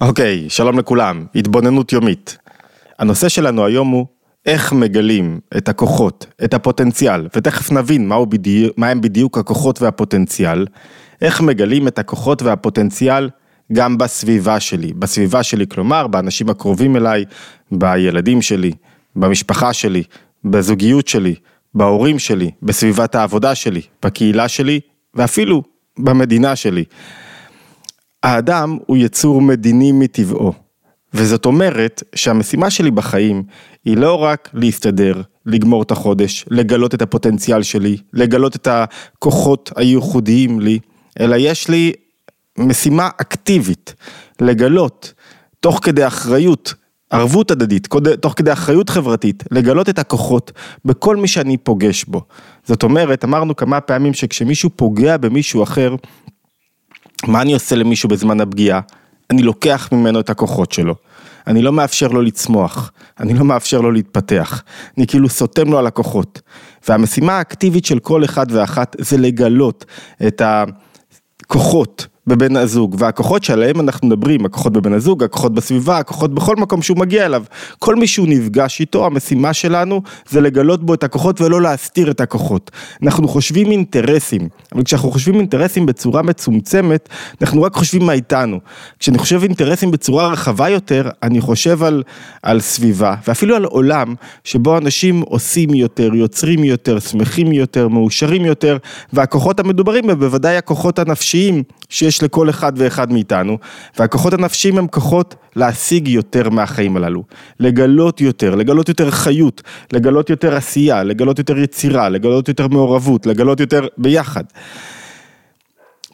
אוקיי, שלום לכולם, התבוננות יומית. הנושא שלנו היום הוא איך מגלים את הכוחות, את הפוטנציאל, ותכף נבין מהו בדיוק, מה בדיוק הכוחות והפוטנציאל, איך מגלים את הכוחות והפוטנציאל גם בסביבה שלי, בסביבה שלי, כלומר, באנשים הקרובים אליי, בילדים שלי, במשפחה שלי, בזוגיות שלי, בהורים שלי, בסביבת העבודה שלי, בקהילה שלי, ואפילו במדינה שלי. האדם הוא יצור מדיני מטבעו, וזאת אומרת שהמשימה שלי בחיים היא לא רק להסתדר, לגמור את החודש, לגלות את הפוטנציאל שלי, לגלות את הכוחות הייחודיים לי, אלא יש לי משימה אקטיבית, לגלות, תוך כדי אחריות, ערבות הדדית, תוך כדי אחריות חברתית, לגלות את הכוחות בכל מי שאני פוגש בו. זאת אומרת, אמרנו כמה פעמים שכשמישהו פוגע במישהו אחר, מה אני עושה למישהו בזמן הפגיעה? אני לוקח ממנו את הכוחות שלו. אני לא מאפשר לו לצמוח, אני לא מאפשר לו להתפתח, אני כאילו סותם לו על הכוחות. והמשימה האקטיבית של כל אחד ואחת זה לגלות את הכוחות בבן הזוג, והכוחות שעליהם אנחנו מדברים, הכוחות בבן הזוג, הכוחות בסביבה, הכוחות בכל מקום שהוא מגיע אליו, כל מי שהוא נפגש איתו, המשימה שלנו זה לגלות בו את הכוחות ולא להסתיר את הכוחות. אנחנו חושבים אינטרסים, אבל כשאנחנו חושבים אינטרסים בצורה מצומצמת, אנחנו רק חושבים מה איתנו. כשאני חושב אינטרסים בצורה רחבה יותר, אני חושב על, על סביבה, ואפילו על עולם, שבו אנשים עושים יותר, יוצרים יותר, שמחים יותר, מאושרים יותר, והכוחות המדוברים הם בוודאי הכוחות הנפשיים שיש יש לכל אחד ואחד מאיתנו, והכוחות הנפשיים הם כוחות להשיג יותר מהחיים הללו, לגלות יותר, לגלות יותר חיות, לגלות יותר עשייה, לגלות יותר יצירה, לגלות יותר מעורבות, לגלות יותר ביחד.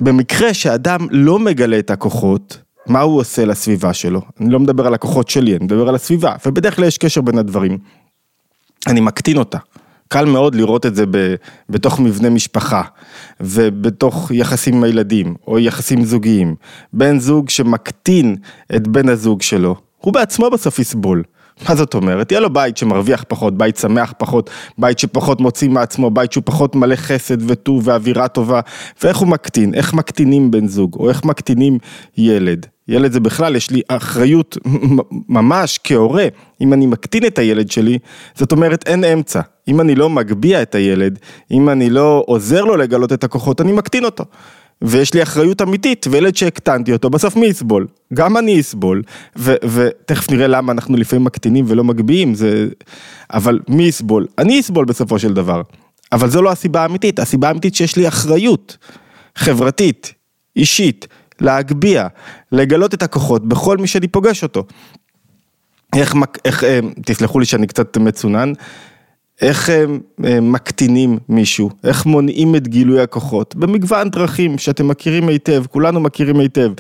במקרה שאדם לא מגלה את הכוחות, מה הוא עושה לסביבה שלו? אני לא מדבר על הכוחות שלי, אני מדבר על הסביבה, ובדרך כלל יש קשר בין הדברים. אני מקטין אותה. קל מאוד לראות את זה ב, בתוך מבנה משפחה ובתוך יחסים עם הילדים או יחסים זוגיים. בן זוג שמקטין את בן הזוג שלו, הוא בעצמו בסוף יסבול. מה זאת אומרת? יהיה לו בית שמרוויח פחות, בית שמח פחות, בית שפחות מוציא מעצמו, בית שהוא פחות מלא חסד וטוב ואווירה טובה, ואיך הוא מקטין, איך מקטינים בן זוג, או איך מקטינים ילד. ילד זה בכלל, יש לי אחריות ממש כהורה, אם אני מקטין את הילד שלי, זאת אומרת אין אמצע. אם אני לא מגביה את הילד, אם אני לא עוזר לו לגלות את הכוחות, אני מקטין אותו. ויש לי אחריות אמיתית, וילד שהקטנתי אותו, בסוף מי יסבול? גם אני אסבול, ותכף נראה למה אנחנו לפעמים מקטינים ולא מגביהים, זה... אבל מי יסבול? אני אסבול בסופו של דבר. אבל זו לא הסיבה האמיתית, הסיבה האמיתית שיש לי אחריות חברתית, אישית, להגביה, לגלות את הכוחות בכל מי שאני פוגש אותו. איך, איך, אה, תסלחו לי שאני קצת מצונן, איך הם אה, מקטינים מישהו, איך מונעים את גילוי הכוחות, במגוון דרכים שאתם מכירים היטב, כולנו מכירים היטב,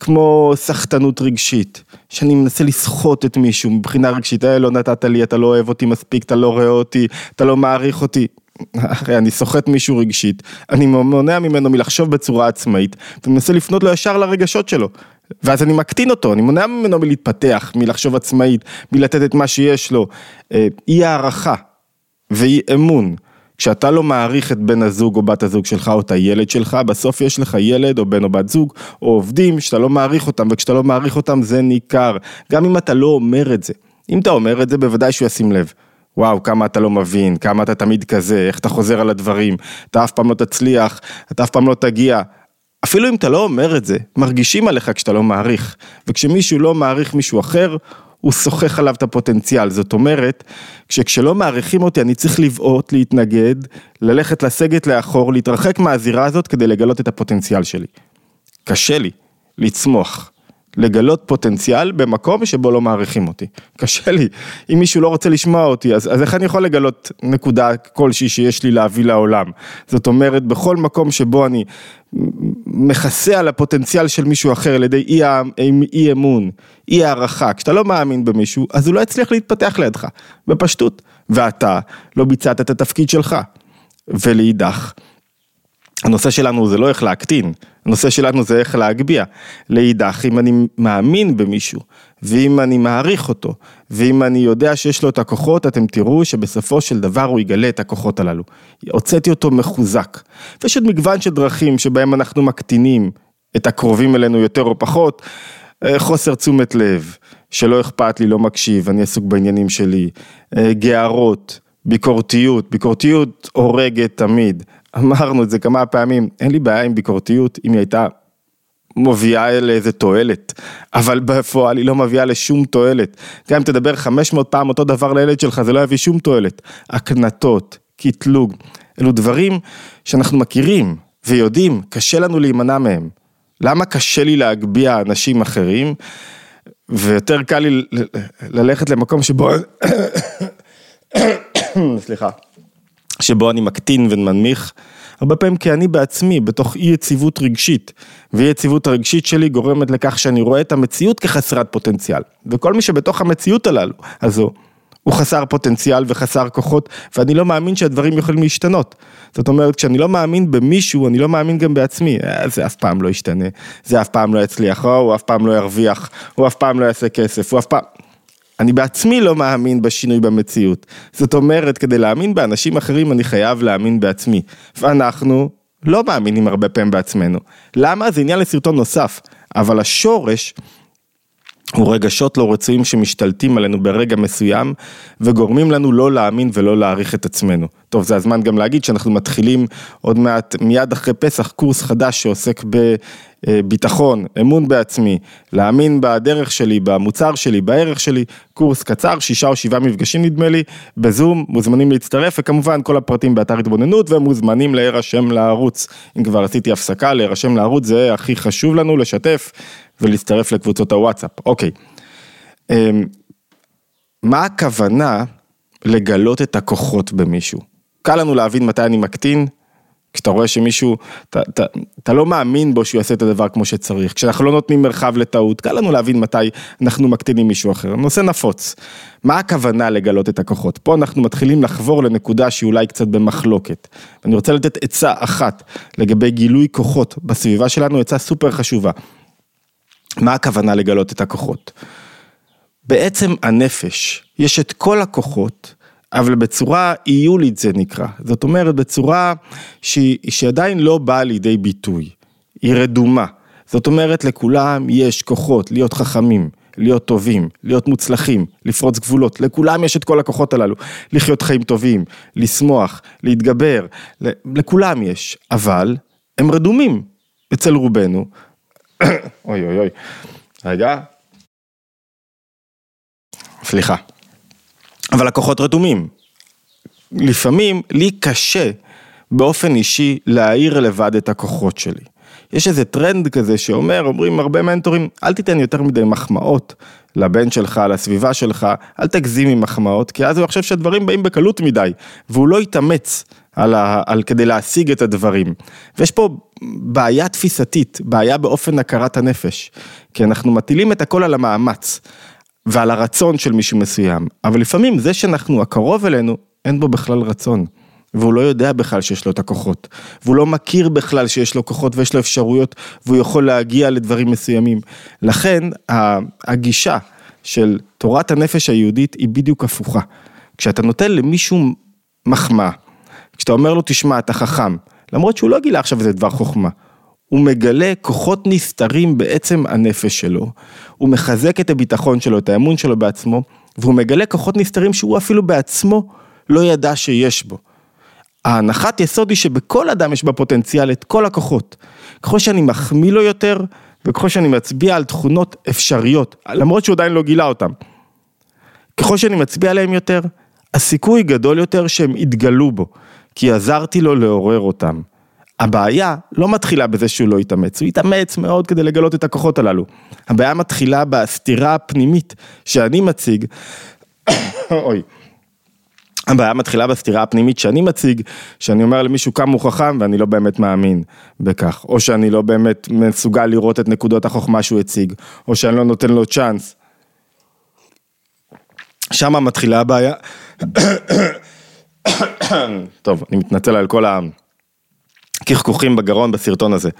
כמו סחטנות רגשית, שאני מנסה לסחוט את מישהו מבחינה רגשית, אה, לא נתת לי, אתה לא אוהב אותי מספיק, אתה לא רואה אותי, אתה לא מעריך אותי. הרי אני סוחט מישהו רגשית, אני מונע ממנו מלחשוב בצורה עצמאית, ומנסה לפנות לו ישר לרגשות שלו. ואז אני מקטין אותו, אני מונע ממנו מלהתפתח, מלחשוב עצמאית, מלתת את מה שיש לו. אה, אי הערכה, ואי אמון. כשאתה לא מעריך את בן הזוג או בת הזוג שלך או את הילד שלך, בסוף יש לך ילד או בן או בת זוג או עובדים שאתה לא מעריך אותם, וכשאתה לא מעריך אותם זה ניכר, גם אם אתה לא אומר את זה. אם אתה אומר את זה, בוודאי שהוא ישים לב. וואו, כמה אתה לא מבין, כמה אתה תמיד כזה, איך אתה חוזר על הדברים, אתה אף פעם לא תצליח, אתה אף פעם לא תגיע. אפילו אם אתה לא אומר את זה, מרגישים עליך כשאתה לא מעריך. וכשמישהו לא מעריך מישהו אחר, הוא שוחח עליו את הפוטנציאל, זאת אומרת, כשלא מעריכים אותי אני צריך לבעוט, להתנגד, ללכת לסגת לאחור, להתרחק מהזירה הזאת כדי לגלות את הפוטנציאל שלי. קשה לי לצמוח. לגלות פוטנציאל במקום שבו לא מעריכים אותי. קשה לי, אם מישהו לא רוצה לשמוע אותי, אז, אז איך אני יכול לגלות נקודה כלשהי שיש לי להביא לעולם? זאת אומרת, בכל מקום שבו אני מכסה על הפוטנציאל של מישהו אחר על ידי אי, אי אמון, אי הערכה, כשאתה לא מאמין במישהו, אז הוא לא יצליח להתפתח לידך, בפשטות, ואתה לא ביצעת את התפקיד שלך. ולאידך, הנושא שלנו זה לא איך להקטין, הנושא שלנו זה איך להגביה. לאידך, אם אני מאמין במישהו, ואם אני מעריך אותו, ואם אני יודע שיש לו את הכוחות, אתם תראו שבסופו של דבר הוא יגלה את הכוחות הללו. הוצאתי אותו מחוזק. ויש עוד מגוון של דרכים שבהם אנחנו מקטינים את הקרובים אלינו יותר או פחות. אה, חוסר תשומת לב, שלא אכפת לי, לא מקשיב, אני עסוק בעניינים שלי, אה, גערות, ביקורתיות, ביקורתיות הורגת תמיד, אמרנו את זה כמה פעמים, אין לי בעיה עם ביקורתיות אם היא הייתה מביאה לאיזה תועלת, אבל בפועל היא לא מביאה לשום תועלת. גם אם תדבר 500 פעם אותו דבר לילד שלך, זה לא יביא שום תועלת. הקנטות, קטלוג, אלו דברים שאנחנו מכירים ויודעים, קשה לנו להימנע מהם. למה קשה לי להגביה אנשים אחרים, ויותר קל לי ללכת למקום שבו, סליחה, שבו אני מקטין ומנמיך. הרבה פעמים כי אני בעצמי בתוך אי יציבות רגשית, ואי יציבות הרגשית שלי גורמת לכך שאני רואה את המציאות כחסרת פוטנציאל, וכל מי שבתוך המציאות הללו, הזו, הוא חסר פוטנציאל וחסר כוחות, ואני לא מאמין שהדברים יכולים להשתנות. זאת אומרת, כשאני לא מאמין במישהו, אני לא מאמין גם בעצמי. אה, זה אף פעם לא ישתנה, זה אף פעם לא יצליח, או הוא אף פעם לא ירוויח, הוא אף פעם לא יעשה כסף, הוא אף פעם... אני בעצמי לא מאמין בשינוי במציאות. זאת אומרת, כדי להאמין באנשים אחרים, אני חייב להאמין בעצמי. ואנחנו לא מאמינים הרבה פעמים בעצמנו. למה? זה עניין לסרטון נוסף. אבל השורש הוא רגשות לא רצויים שמשתלטים עלינו ברגע מסוים וגורמים לנו לא להאמין ולא להעריך את עצמנו. טוב, זה הזמן גם להגיד שאנחנו מתחילים עוד מעט, מיד אחרי פסח, קורס חדש שעוסק בביטחון, אמון בעצמי, להאמין בדרך שלי, במוצר שלי, בערך שלי, קורס קצר, שישה או שבעה מפגשים נדמה לי, בזום, מוזמנים להצטרף, וכמובן כל הפרטים באתר התבוננות ומוזמנים להירשם לערוץ. אם כבר עשיתי הפסקה, להירשם לערוץ זה הכי חשוב לנו, לשתף ולהצטרף לקבוצות הוואטסאפ. אוקיי. אמ, מה הכוונה לגלות את הכוחות במישהו? קל לנו להבין מתי אני מקטין, כשאתה רואה שמישהו, אתה, לא מאמין בו שהוא יעשה את הדבר כמו שצריך, כשאנחנו לא נותנים מרחב לטעות, קל לנו להבין מתי אנחנו מקטינים מישהו אחר, נושא נפוץ. מה הכוונה לגלות את הכוחות? פה אנחנו מתחילים לחבור לנקודה שהיא אולי קצת במחלוקת. אני רוצה לתת עצה אחת לגבי גילוי כוחות בסביבה שלנו, עצה סופר חשובה. מה הכוונה לגלות את הכוחות? בעצם הנפש, יש את כל הכוחות, אבל בצורה איולית זה נקרא, זאת אומרת בצורה שהיא, שעדיין לא באה לידי ביטוי, היא רדומה, זאת אומרת לכולם יש כוחות להיות חכמים, להיות טובים, להיות מוצלחים, לפרוץ גבולות, לכולם יש את כל הכוחות הללו, לחיות חיים טובים, לשמוח, להתגבר, לכולם יש, אבל הם רדומים אצל רובנו, אוי אוי אוי, רגע. סליחה. אבל לקוחות רתומים. לפעמים לי קשה באופן אישי להעיר לבד את הכוחות שלי. יש איזה טרנד כזה שאומר, אומרים הרבה מנטורים, אל תיתן יותר מדי מחמאות לבן שלך, לסביבה שלך, אל תגזים עם מחמאות, כי אז הוא חושב שהדברים באים בקלות מדי, והוא לא יתאמץ על, ה, על כדי להשיג את הדברים. ויש פה בעיה תפיסתית, בעיה באופן הכרת הנפש, כי אנחנו מטילים את הכל על המאמץ. ועל הרצון של מישהו מסוים, אבל לפעמים זה שאנחנו הקרוב אלינו, אין בו בכלל רצון. והוא לא יודע בכלל שיש לו את הכוחות, והוא לא מכיר בכלל שיש לו כוחות ויש לו אפשרויות, והוא יכול להגיע לדברים מסוימים. לכן הגישה של תורת הנפש היהודית היא בדיוק הפוכה. כשאתה נותן למישהו מחמאה, כשאתה אומר לו תשמע אתה חכם, למרות שהוא לא גילה עכשיו איזה דבר חוכמה, הוא מגלה כוחות נסתרים בעצם הנפש שלו, הוא מחזק את הביטחון שלו, את האמון שלו בעצמו, והוא מגלה כוחות נסתרים שהוא אפילו בעצמו לא ידע שיש בו. ההנחת יסוד היא שבכל אדם יש בפוטנציאל את כל הכוחות. ככל שאני מחמיא לו יותר, וככל שאני מצביע על תכונות אפשריות, למרות שהוא עדיין לא גילה אותן. ככל שאני מצביע עליהם יותר, הסיכוי גדול יותר שהם יתגלו בו, כי עזרתי לו לעורר אותם. הבעיה לא מתחילה בזה שהוא לא יתאמץ, הוא יתאמץ מאוד כדי לגלות את הכוחות הללו. הבעיה מתחילה בסתירה הפנימית שאני מציג, אוי. הבעיה מתחילה בסתירה הפנימית שאני מציג, שאני אומר למישהו כמה הוא חכם ואני לא באמת מאמין בכך, או שאני לא באמת מסוגל לראות את נקודות החוכמה שהוא הציג, או שאני לא נותן לו צ'אנס. שם מתחילה הבעיה. טוב, אני מתנצל על כל ה... קחקוחים בגרון בסרטון הזה.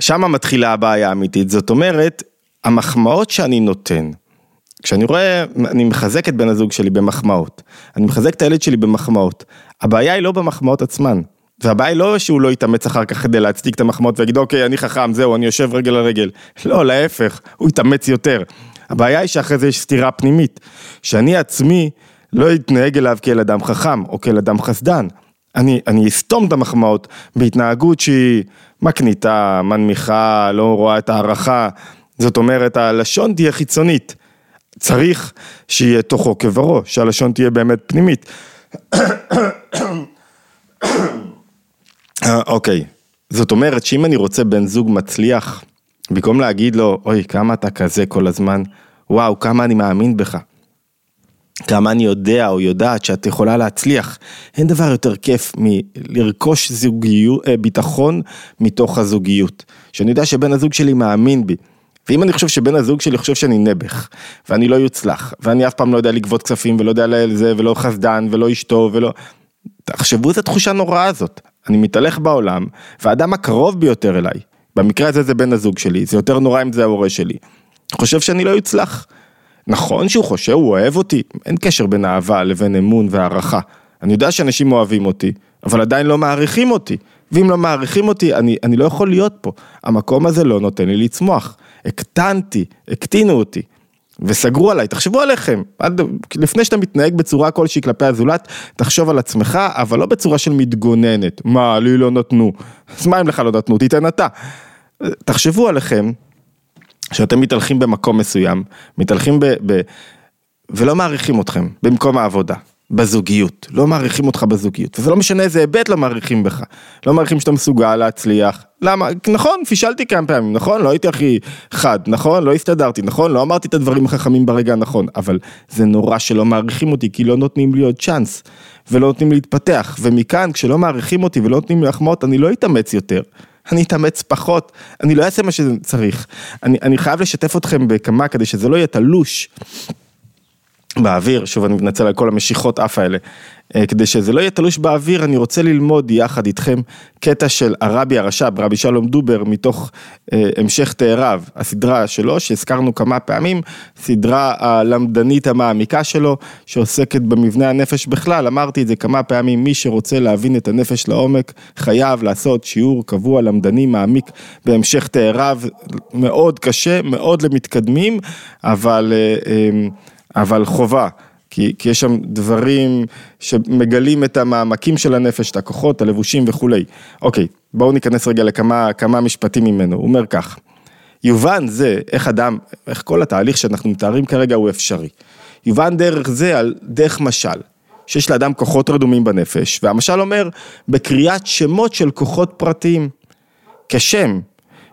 שם מתחילה הבעיה האמיתית, זאת אומרת, המחמאות שאני נותן, כשאני רואה, אני מחזק את בן הזוג שלי במחמאות, אני מחזק את הילד שלי במחמאות, הבעיה היא לא במחמאות עצמן, והבעיה היא לא שהוא לא יתאמץ אחר כך כדי להצדיק את המחמאות ויגיד אוקיי אני חכם זהו אני יושב רגל על לא להפך, הוא יתאמץ יותר. הבעיה היא שאחרי זה יש סתירה פנימית, שאני עצמי לא אתנהג אליו כאל אדם חכם או כאל אדם חסדן. אני, אני אסתום את המחמאות בהתנהגות שהיא מקניטה, מנמיכה, לא רואה את הערכה, זאת אומרת הלשון תהיה חיצונית. צריך שיהיה תוכו כברו, שהלשון תהיה באמת פנימית. אוקיי, זאת אומרת שאם אני רוצה בן זוג מצליח, במקום להגיד לו, אוי, כמה אתה כזה כל הזמן, וואו, כמה אני מאמין בך. כמה אני יודע או יודעת שאת יכולה להצליח. אין דבר יותר כיף מלרכוש זוגיות, אה, ביטחון מתוך הזוגיות. שאני יודע שבן הזוג שלי מאמין בי. ואם אני חושב שבן הזוג שלי חושב שאני נעבך, ואני לא יוצלח, ואני אף פעם לא יודע לגבות כספים, ולא יודע לזה, ולא חסדן, ולא אשתו, ולא... תחשבו איזה תחושה נוראה הזאת. אני מתהלך בעולם, והאדם הקרוב ביותר אליי, במקרה הזה זה בן הזוג שלי, זה יותר נורא אם זה ההורה שלי, חושב שאני לא יוצלח. נכון שהוא חושב, הוא אוהב אותי, אין קשר בין אהבה לבין אמון והערכה. אני יודע שאנשים אוהבים אותי, אבל עדיין לא מעריכים אותי. ואם לא מעריכים אותי, אני, אני לא יכול להיות פה. המקום הזה לא נותן לי לצמוח. הקטנתי, הקטינו אותי. וסגרו עליי, תחשבו עליכם, עד, לפני שאתה מתנהג בצורה כלשהי כלפי הזולת, תחשוב על עצמך, אבל לא בצורה של מתגוננת, מה, לי לא נתנו, אז מה אם לך לא נתנו, תיתן אתה. תחשבו עליכם, שאתם מתהלכים במקום מסוים, מתהלכים ב... ב ולא מעריכים אתכם במקום העבודה. בזוגיות, לא מעריכים אותך בזוגיות, וזה לא משנה איזה היבט לא מעריכים בך, לא מעריכים שאתה מסוגל להצליח, למה, נכון, פישלתי כמה פעמים, נכון, לא הייתי הכי חד, נכון, לא הסתדרתי, נכון, לא אמרתי את הדברים החכמים ברגע הנכון, אבל זה נורא שלא מעריכים אותי, כי לא נותנים לי עוד צ'אנס, ולא נותנים לי להתפתח, ומכאן, כשלא מעריכים אותי ולא נותנים לי לחמאות, אני לא אתאמץ יותר. אני אתאמץ פחות, אני לא אעשה מה שצריך. אני, אני חייב לשתף אתכם בכמה כדי שזה לא יהיה תלוש. באוויר, שוב אני מתנצל על כל המשיכות אף האלה, אה, כדי שזה לא יהיה תלוש באוויר, אני רוצה ללמוד יחד איתכם קטע של הרבי הרש"ב, רבי שלום דובר, מתוך אה, המשך תאריו, הסדרה שלו, שהזכרנו כמה פעמים, סדרה הלמדנית המעמיקה שלו, שעוסקת במבנה הנפש בכלל, אמרתי את זה כמה פעמים, מי שרוצה להבין את הנפש לעומק, חייב לעשות שיעור קבוע למדני מעמיק בהמשך תאריו, מאוד קשה, מאוד למתקדמים, אבל... אה, אבל חובה, כי, כי יש שם דברים שמגלים את המעמקים של הנפש, את הכוחות, הלבושים וכולי. אוקיי, בואו ניכנס רגע לכמה משפטים ממנו, הוא אומר כך, יובן זה, איך אדם, איך כל התהליך שאנחנו מתארים כרגע הוא אפשרי. יובן דרך זה על דרך משל, שיש לאדם כוחות רדומים בנפש, והמשל אומר, בקריאת שמות של כוחות פרטיים. כשם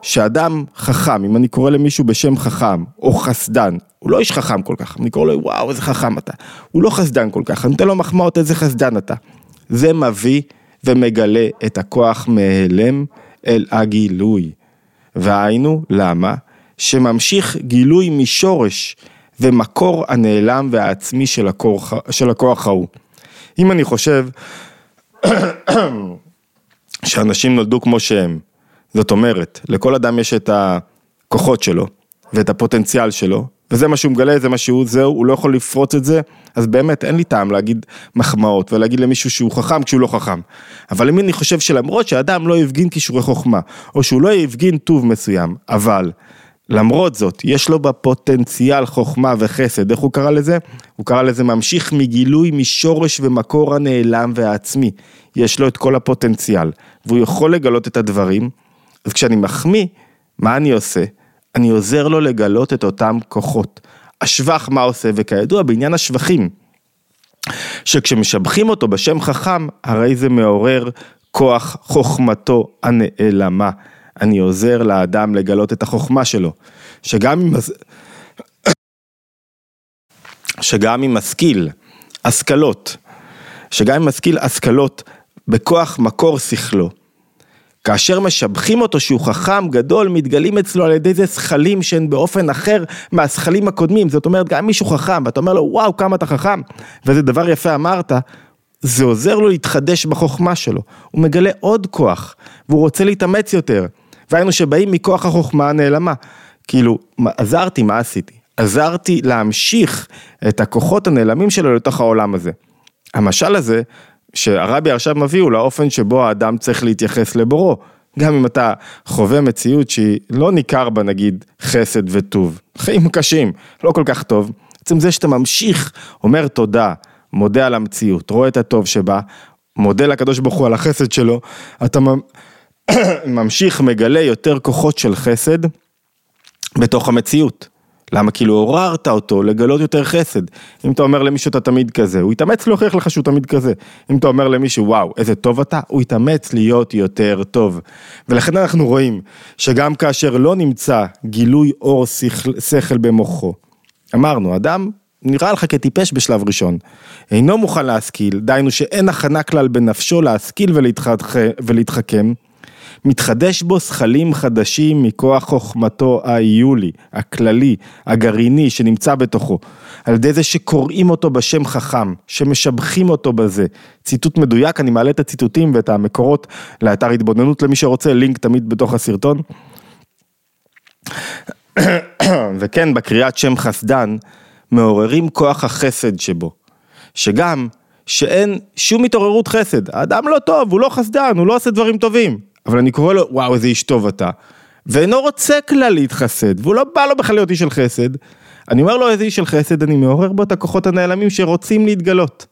שאדם חכם, אם אני קורא למישהו בשם חכם, או חסדן, הוא לא איש חכם כל כך, אני קורא לו וואו איזה חכם אתה, הוא לא חסדן כל כך, אני נותן לו מחמאות איזה חסדן אתה. זה מביא ומגלה את הכוח מהיעלם אל הגילוי. והיינו, למה? שממשיך גילוי משורש ומקור הנעלם והעצמי של, הכוח, של הכוח ההוא. אם אני חושב שאנשים נולדו כמו שהם, זאת אומרת, לכל אדם יש את הכוחות שלו ואת הפוטנציאל שלו, וזה מה שהוא מגלה, זה מה שהוא, זהו, הוא לא יכול לפרוץ את זה, אז באמת אין לי טעם להגיד מחמאות ולהגיד למישהו שהוא חכם כשהוא לא חכם. אבל אם אני חושב שלמרות שאדם לא הפגין כישורי חוכמה, או שהוא לא הפגין טוב מסוים, אבל למרות זאת, יש לו בפוטנציאל חוכמה וחסד, איך הוא קרא לזה? הוא קרא לזה ממשיך מגילוי משורש ומקור הנעלם והעצמי. יש לו את כל הפוטנציאל, והוא יכול לגלות את הדברים, אז כשאני מחמיא, מה אני עושה? אני עוזר לו לגלות את אותם כוחות. השבח מה עושה, וכידוע בעניין השבחים, שכשמשבחים אותו בשם חכם, הרי זה מעורר כוח חוכמתו הנעלמה. אני עוזר לאדם לגלות את החוכמה שלו, שגם אם, שגם אם משכיל השכלות, שגם אם משכיל השכלות בכוח מקור שכלו, כאשר משבחים אותו שהוא חכם גדול, מתגלים אצלו על ידי זה זכלים שהן באופן אחר מהזכלים הקודמים. זאת אומרת, גם מישהו חכם, ואתה אומר לו, וואו, כמה אתה חכם, וזה דבר יפה אמרת, זה עוזר לו להתחדש בחוכמה שלו. הוא מגלה עוד כוח, והוא רוצה להתאמץ יותר. והיינו שבאים מכוח החוכמה הנעלמה. כאילו, עזרתי, מה עשיתי? עזרתי להמשיך את הכוחות הנעלמים שלו לתוך העולם הזה. המשל הזה שהרבי עכשיו מביא הוא לאופן שבו האדם צריך להתייחס לבורו. גם אם אתה חווה מציאות שהיא לא ניכר בה נגיד חסד וטוב, חיים קשים, לא כל כך טוב, עצם זה שאתה ממשיך, אומר תודה, מודה על המציאות, רואה את הטוב שבה, מודה לקדוש ברוך הוא על החסד שלו, אתה ממשיך, מגלה יותר כוחות של חסד בתוך המציאות. למה? כאילו עוררת אותו לגלות יותר חסד. אם אתה אומר למישהו אתה תמיד כזה, הוא יתאמץ להוכיח לך שהוא תמיד כזה. אם אתה אומר למישהו וואו איזה טוב אתה, הוא יתאמץ להיות יותר טוב. ולכן אנחנו רואים שגם כאשר לא נמצא גילוי אור שכל, שכל במוחו, אמרנו אדם נראה לך כטיפש בשלב ראשון, אינו מוכן להשכיל, דהיינו שאין הכנה כלל בנפשו להשכיל ולהתחכם, מתחדש בו שכלים חדשים מכוח חוכמתו היולי, הכללי, הגרעיני שנמצא בתוכו, על ידי זה שקוראים אותו בשם חכם, שמשבחים אותו בזה. ציטוט מדויק, אני מעלה את הציטוטים ואת המקורות לאתר התבוננות למי שרוצה, לינק תמיד בתוך הסרטון. וכן, בקריאת שם חסדן, מעוררים כוח החסד שבו, שגם שאין שום התעוררות חסד, האדם לא טוב, הוא לא חסדן, הוא לא עושה דברים טובים, אבל אני קורא לו, וואו, איזה איש טוב אתה. ואינו רוצה כלל להתחסד, והוא לא בא לו בכלל להיות איש של חסד. אני אומר לו איזה איש של חסד, אני מעורר בו את הכוחות הנעלמים שרוצים להתגלות.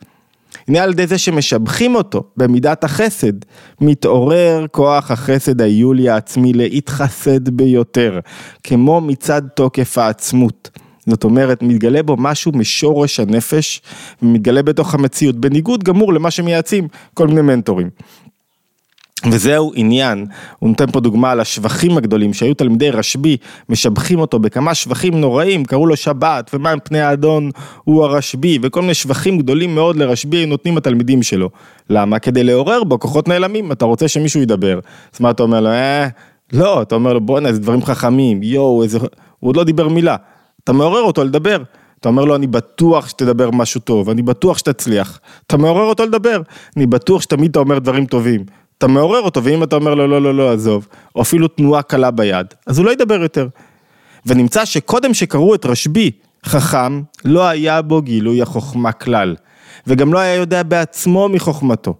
הנה על ידי זה שמשבחים אותו במידת החסד, מתעורר כוח החסד היולי העצמי להתחסד ביותר, כמו מצד תוקף העצמות. זאת אומרת, מתגלה בו משהו משורש הנפש, ומתגלה בתוך המציאות, בניגוד גמור למה שמייעצים כל מיני מנטורים. וזהו עניין, הוא נותן פה דוגמה על השבחים הגדולים שהיו. תלמידי רשב"י משבחים אותו בכמה שבחים נוראים, קראו לו שבת ומה עם פני האדון? הוא הרשב"י וכל מיני שבחים גדולים מאוד לרשב"י נותנים התלמידים שלו. למה? כדי לעורר בו כוחות נעלמים, אתה רוצה שמישהו ידבר, אז מה אתה אומר לו, אה, לא, אתה אומר לו בואנה איזה דברים חכמים, יואו איזה, הוא עוד לא דיבר מילה, אתה מעורר אותו לדבר. אתה אומר לו, אני בטוח שתדבר משהו טוב, אני בטוח שתצליח. אתה מעורר אותו לדבר, אני בטוח שתמיד אתה אומר דברים טובים. אתה מעורר אותו, ואם אתה אומר לו לא, לא, לא, עזוב, או אפילו תנועה קלה ביד, אז הוא לא ידבר יותר. ונמצא שקודם שקראו את רשב"י חכם, לא היה בו גילוי החוכמה כלל, וגם לא היה יודע בעצמו מחוכמתו.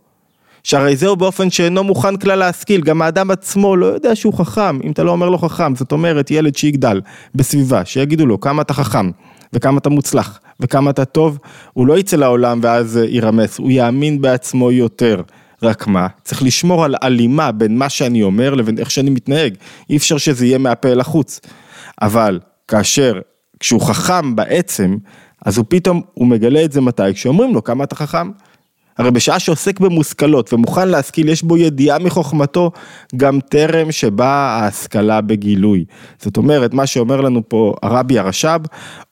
שהרי זהו באופן שאינו מוכן כלל להשכיל, גם האדם עצמו לא יודע שהוא חכם, אם אתה לא אומר לו חכם, זאת אומרת ילד שיגדל בסביבה, שיגידו לו כמה אתה חכם, וכמה אתה מוצלח, וכמה אתה טוב, הוא לא יצא לעולם ואז ירמס, הוא יאמין בעצמו יותר. רק מה, צריך לשמור על הלימה בין מה שאני אומר לבין איך שאני מתנהג, אי אפשר שזה יהיה מהפה אל החוץ. אבל כאשר, כשהוא חכם בעצם, אז הוא פתאום, הוא מגלה את זה מתי? כשאומרים לו כמה אתה חכם. הרי בשעה שעוסק במושכלות ומוכן להשכיל, יש בו ידיעה מחוכמתו, גם טרם שבאה ההשכלה בגילוי. זאת אומרת, מה שאומר לנו פה הרבי הרש"ב,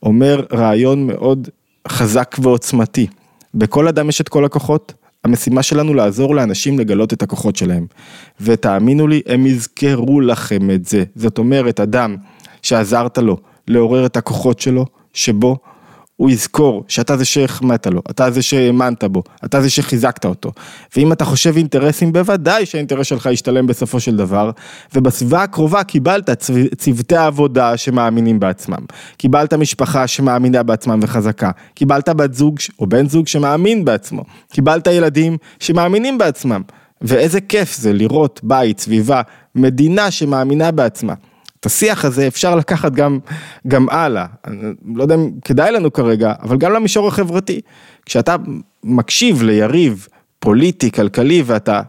אומר רעיון מאוד חזק ועוצמתי. בכל אדם יש את כל הכוחות, המשימה שלנו לעזור לאנשים לגלות את הכוחות שלהם. ותאמינו לי, הם יזכרו לכם את זה. זאת אומרת, אדם שעזרת לו לעורר את הכוחות שלו, שבו הוא יזכור שאתה זה שהחמאת לו, אתה זה שהאמנת בו, אתה זה שחיזקת אותו. ואם אתה חושב אינטרסים, בוודאי שהאינטרס שלך ישתלם בסופו של דבר. ובסביבה הקרובה קיבלת צוותי עבודה שמאמינים בעצמם. קיבלת משפחה שמאמינה בעצמם וחזקה. קיבלת בת זוג או בן זוג שמאמין בעצמו. קיבלת ילדים שמאמינים בעצמם. ואיזה כיף זה לראות בית, סביבה, מדינה שמאמינה בעצמה. את השיח הזה אפשר לקחת גם, גם הלאה, אני לא יודע אם כדאי לנו כרגע, אבל גם למישור החברתי. כשאתה מקשיב ליריב פוליטי, כלכלי, ואתה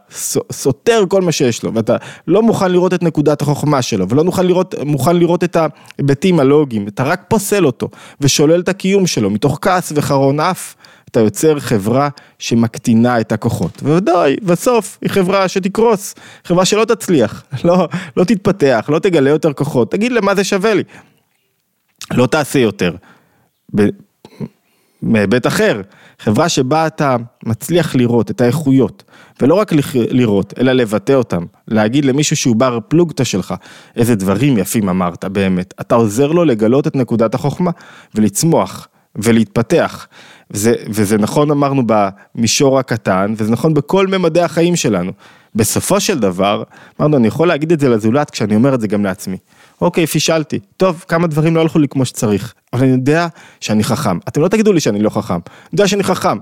סותר כל מה שיש לו, ואתה לא מוכן לראות את נקודת החוכמה שלו, ולא מוכן לראות, מוכן לראות את ההיבטים הלוגיים, אתה רק פוסל אותו, ושולל את הקיום שלו, מתוך כעס וחרון אף, אתה יוצר חברה שמקטינה את הכוחות. וודאי, בסוף היא חברה שתקרוס, חברה שלא תצליח, לא, לא תתפתח, לא תגלה יותר כוחות, תגיד למה זה שווה לי. לא תעשה יותר. מהיבט אחר, חברה שבה אתה מצליח לראות את האיכויות, ולא רק לראות, אלא לבטא אותם, להגיד למישהו שהוא בר פלוגתא שלך, איזה דברים יפים אמרת באמת, אתה עוזר לו לגלות את נקודת החוכמה ולצמוח ולהתפתח. וזה, וזה נכון אמרנו במישור הקטן, וזה נכון בכל ממדי החיים שלנו. בסופו של דבר, אמרנו, אני יכול להגיד את זה לזולת כשאני אומר את זה גם לעצמי. אוקיי, פישלתי, טוב, כמה דברים לא הלכו לי כמו שצריך, אבל אני יודע שאני חכם. אתם לא תגידו לי שאני לא חכם, אני יודע שאני חכם.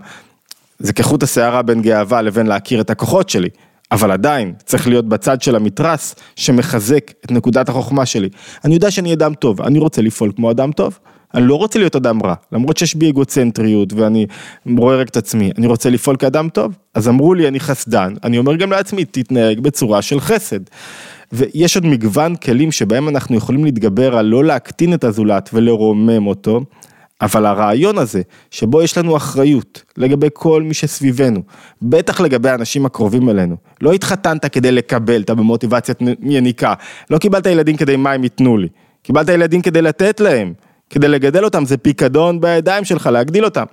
זה כחוט השערה בין גאווה לבין להכיר את הכוחות שלי. אבל עדיין צריך להיות בצד של המתרס שמחזק את נקודת החוכמה שלי. אני יודע שאני אדם טוב, אני רוצה לפעול כמו אדם טוב. אני לא רוצה להיות אדם רע, למרות שיש בי אגוצנטריות ואני רואה רק את עצמי, אני רוצה לפעול כאדם טוב. אז אמרו לי אני חסדן, אני אומר גם לעצמי, תתנהג בצורה של חסד. ויש עוד מגוון כלים שבהם אנחנו יכולים להתגבר על לא להקטין את הזולת ולרומם אותו, אבל הרעיון הזה, שבו יש לנו אחריות לגבי כל מי שסביבנו, בטח לגבי האנשים הקרובים אלינו, לא התחתנת כדי לקבל, אתה במוטיבציית יניקה, לא קיבלת ילדים כדי מה הם ייתנו לי, קיבלת ילדים כדי לתת להם, כדי לגדל אותם, זה פיקדון בידיים שלך, להגדיל אותם.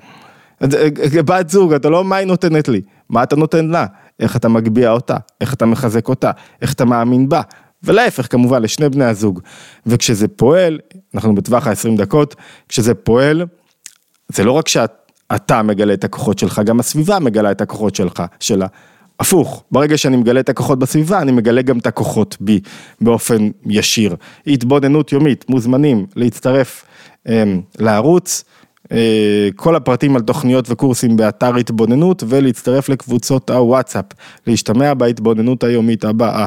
בת זוג, אתה לא מה היא נותנת לי, מה אתה נותן לה, איך אתה מגביה אותה, איך אתה מחזק אותה, איך אתה מאמין בה, ולהפך כמובן לשני בני הזוג. וכשזה פועל, אנחנו בטווח ה-20 דקות, כשזה פועל, זה לא רק שאתה מגלה את הכוחות שלך, גם הסביבה מגלה את הכוחות שלך, שלה. הפוך, ברגע שאני מגלה את הכוחות בסביבה, אני מגלה גם את הכוחות בי באופן ישיר. התבוננות יומית, מוזמנים להצטרף אה, לערוץ. כל הפרטים על תוכניות וקורסים באתר התבוננות ולהצטרף לקבוצות הוואטסאפ, להשתמע בהתבוננות היומית הבאה.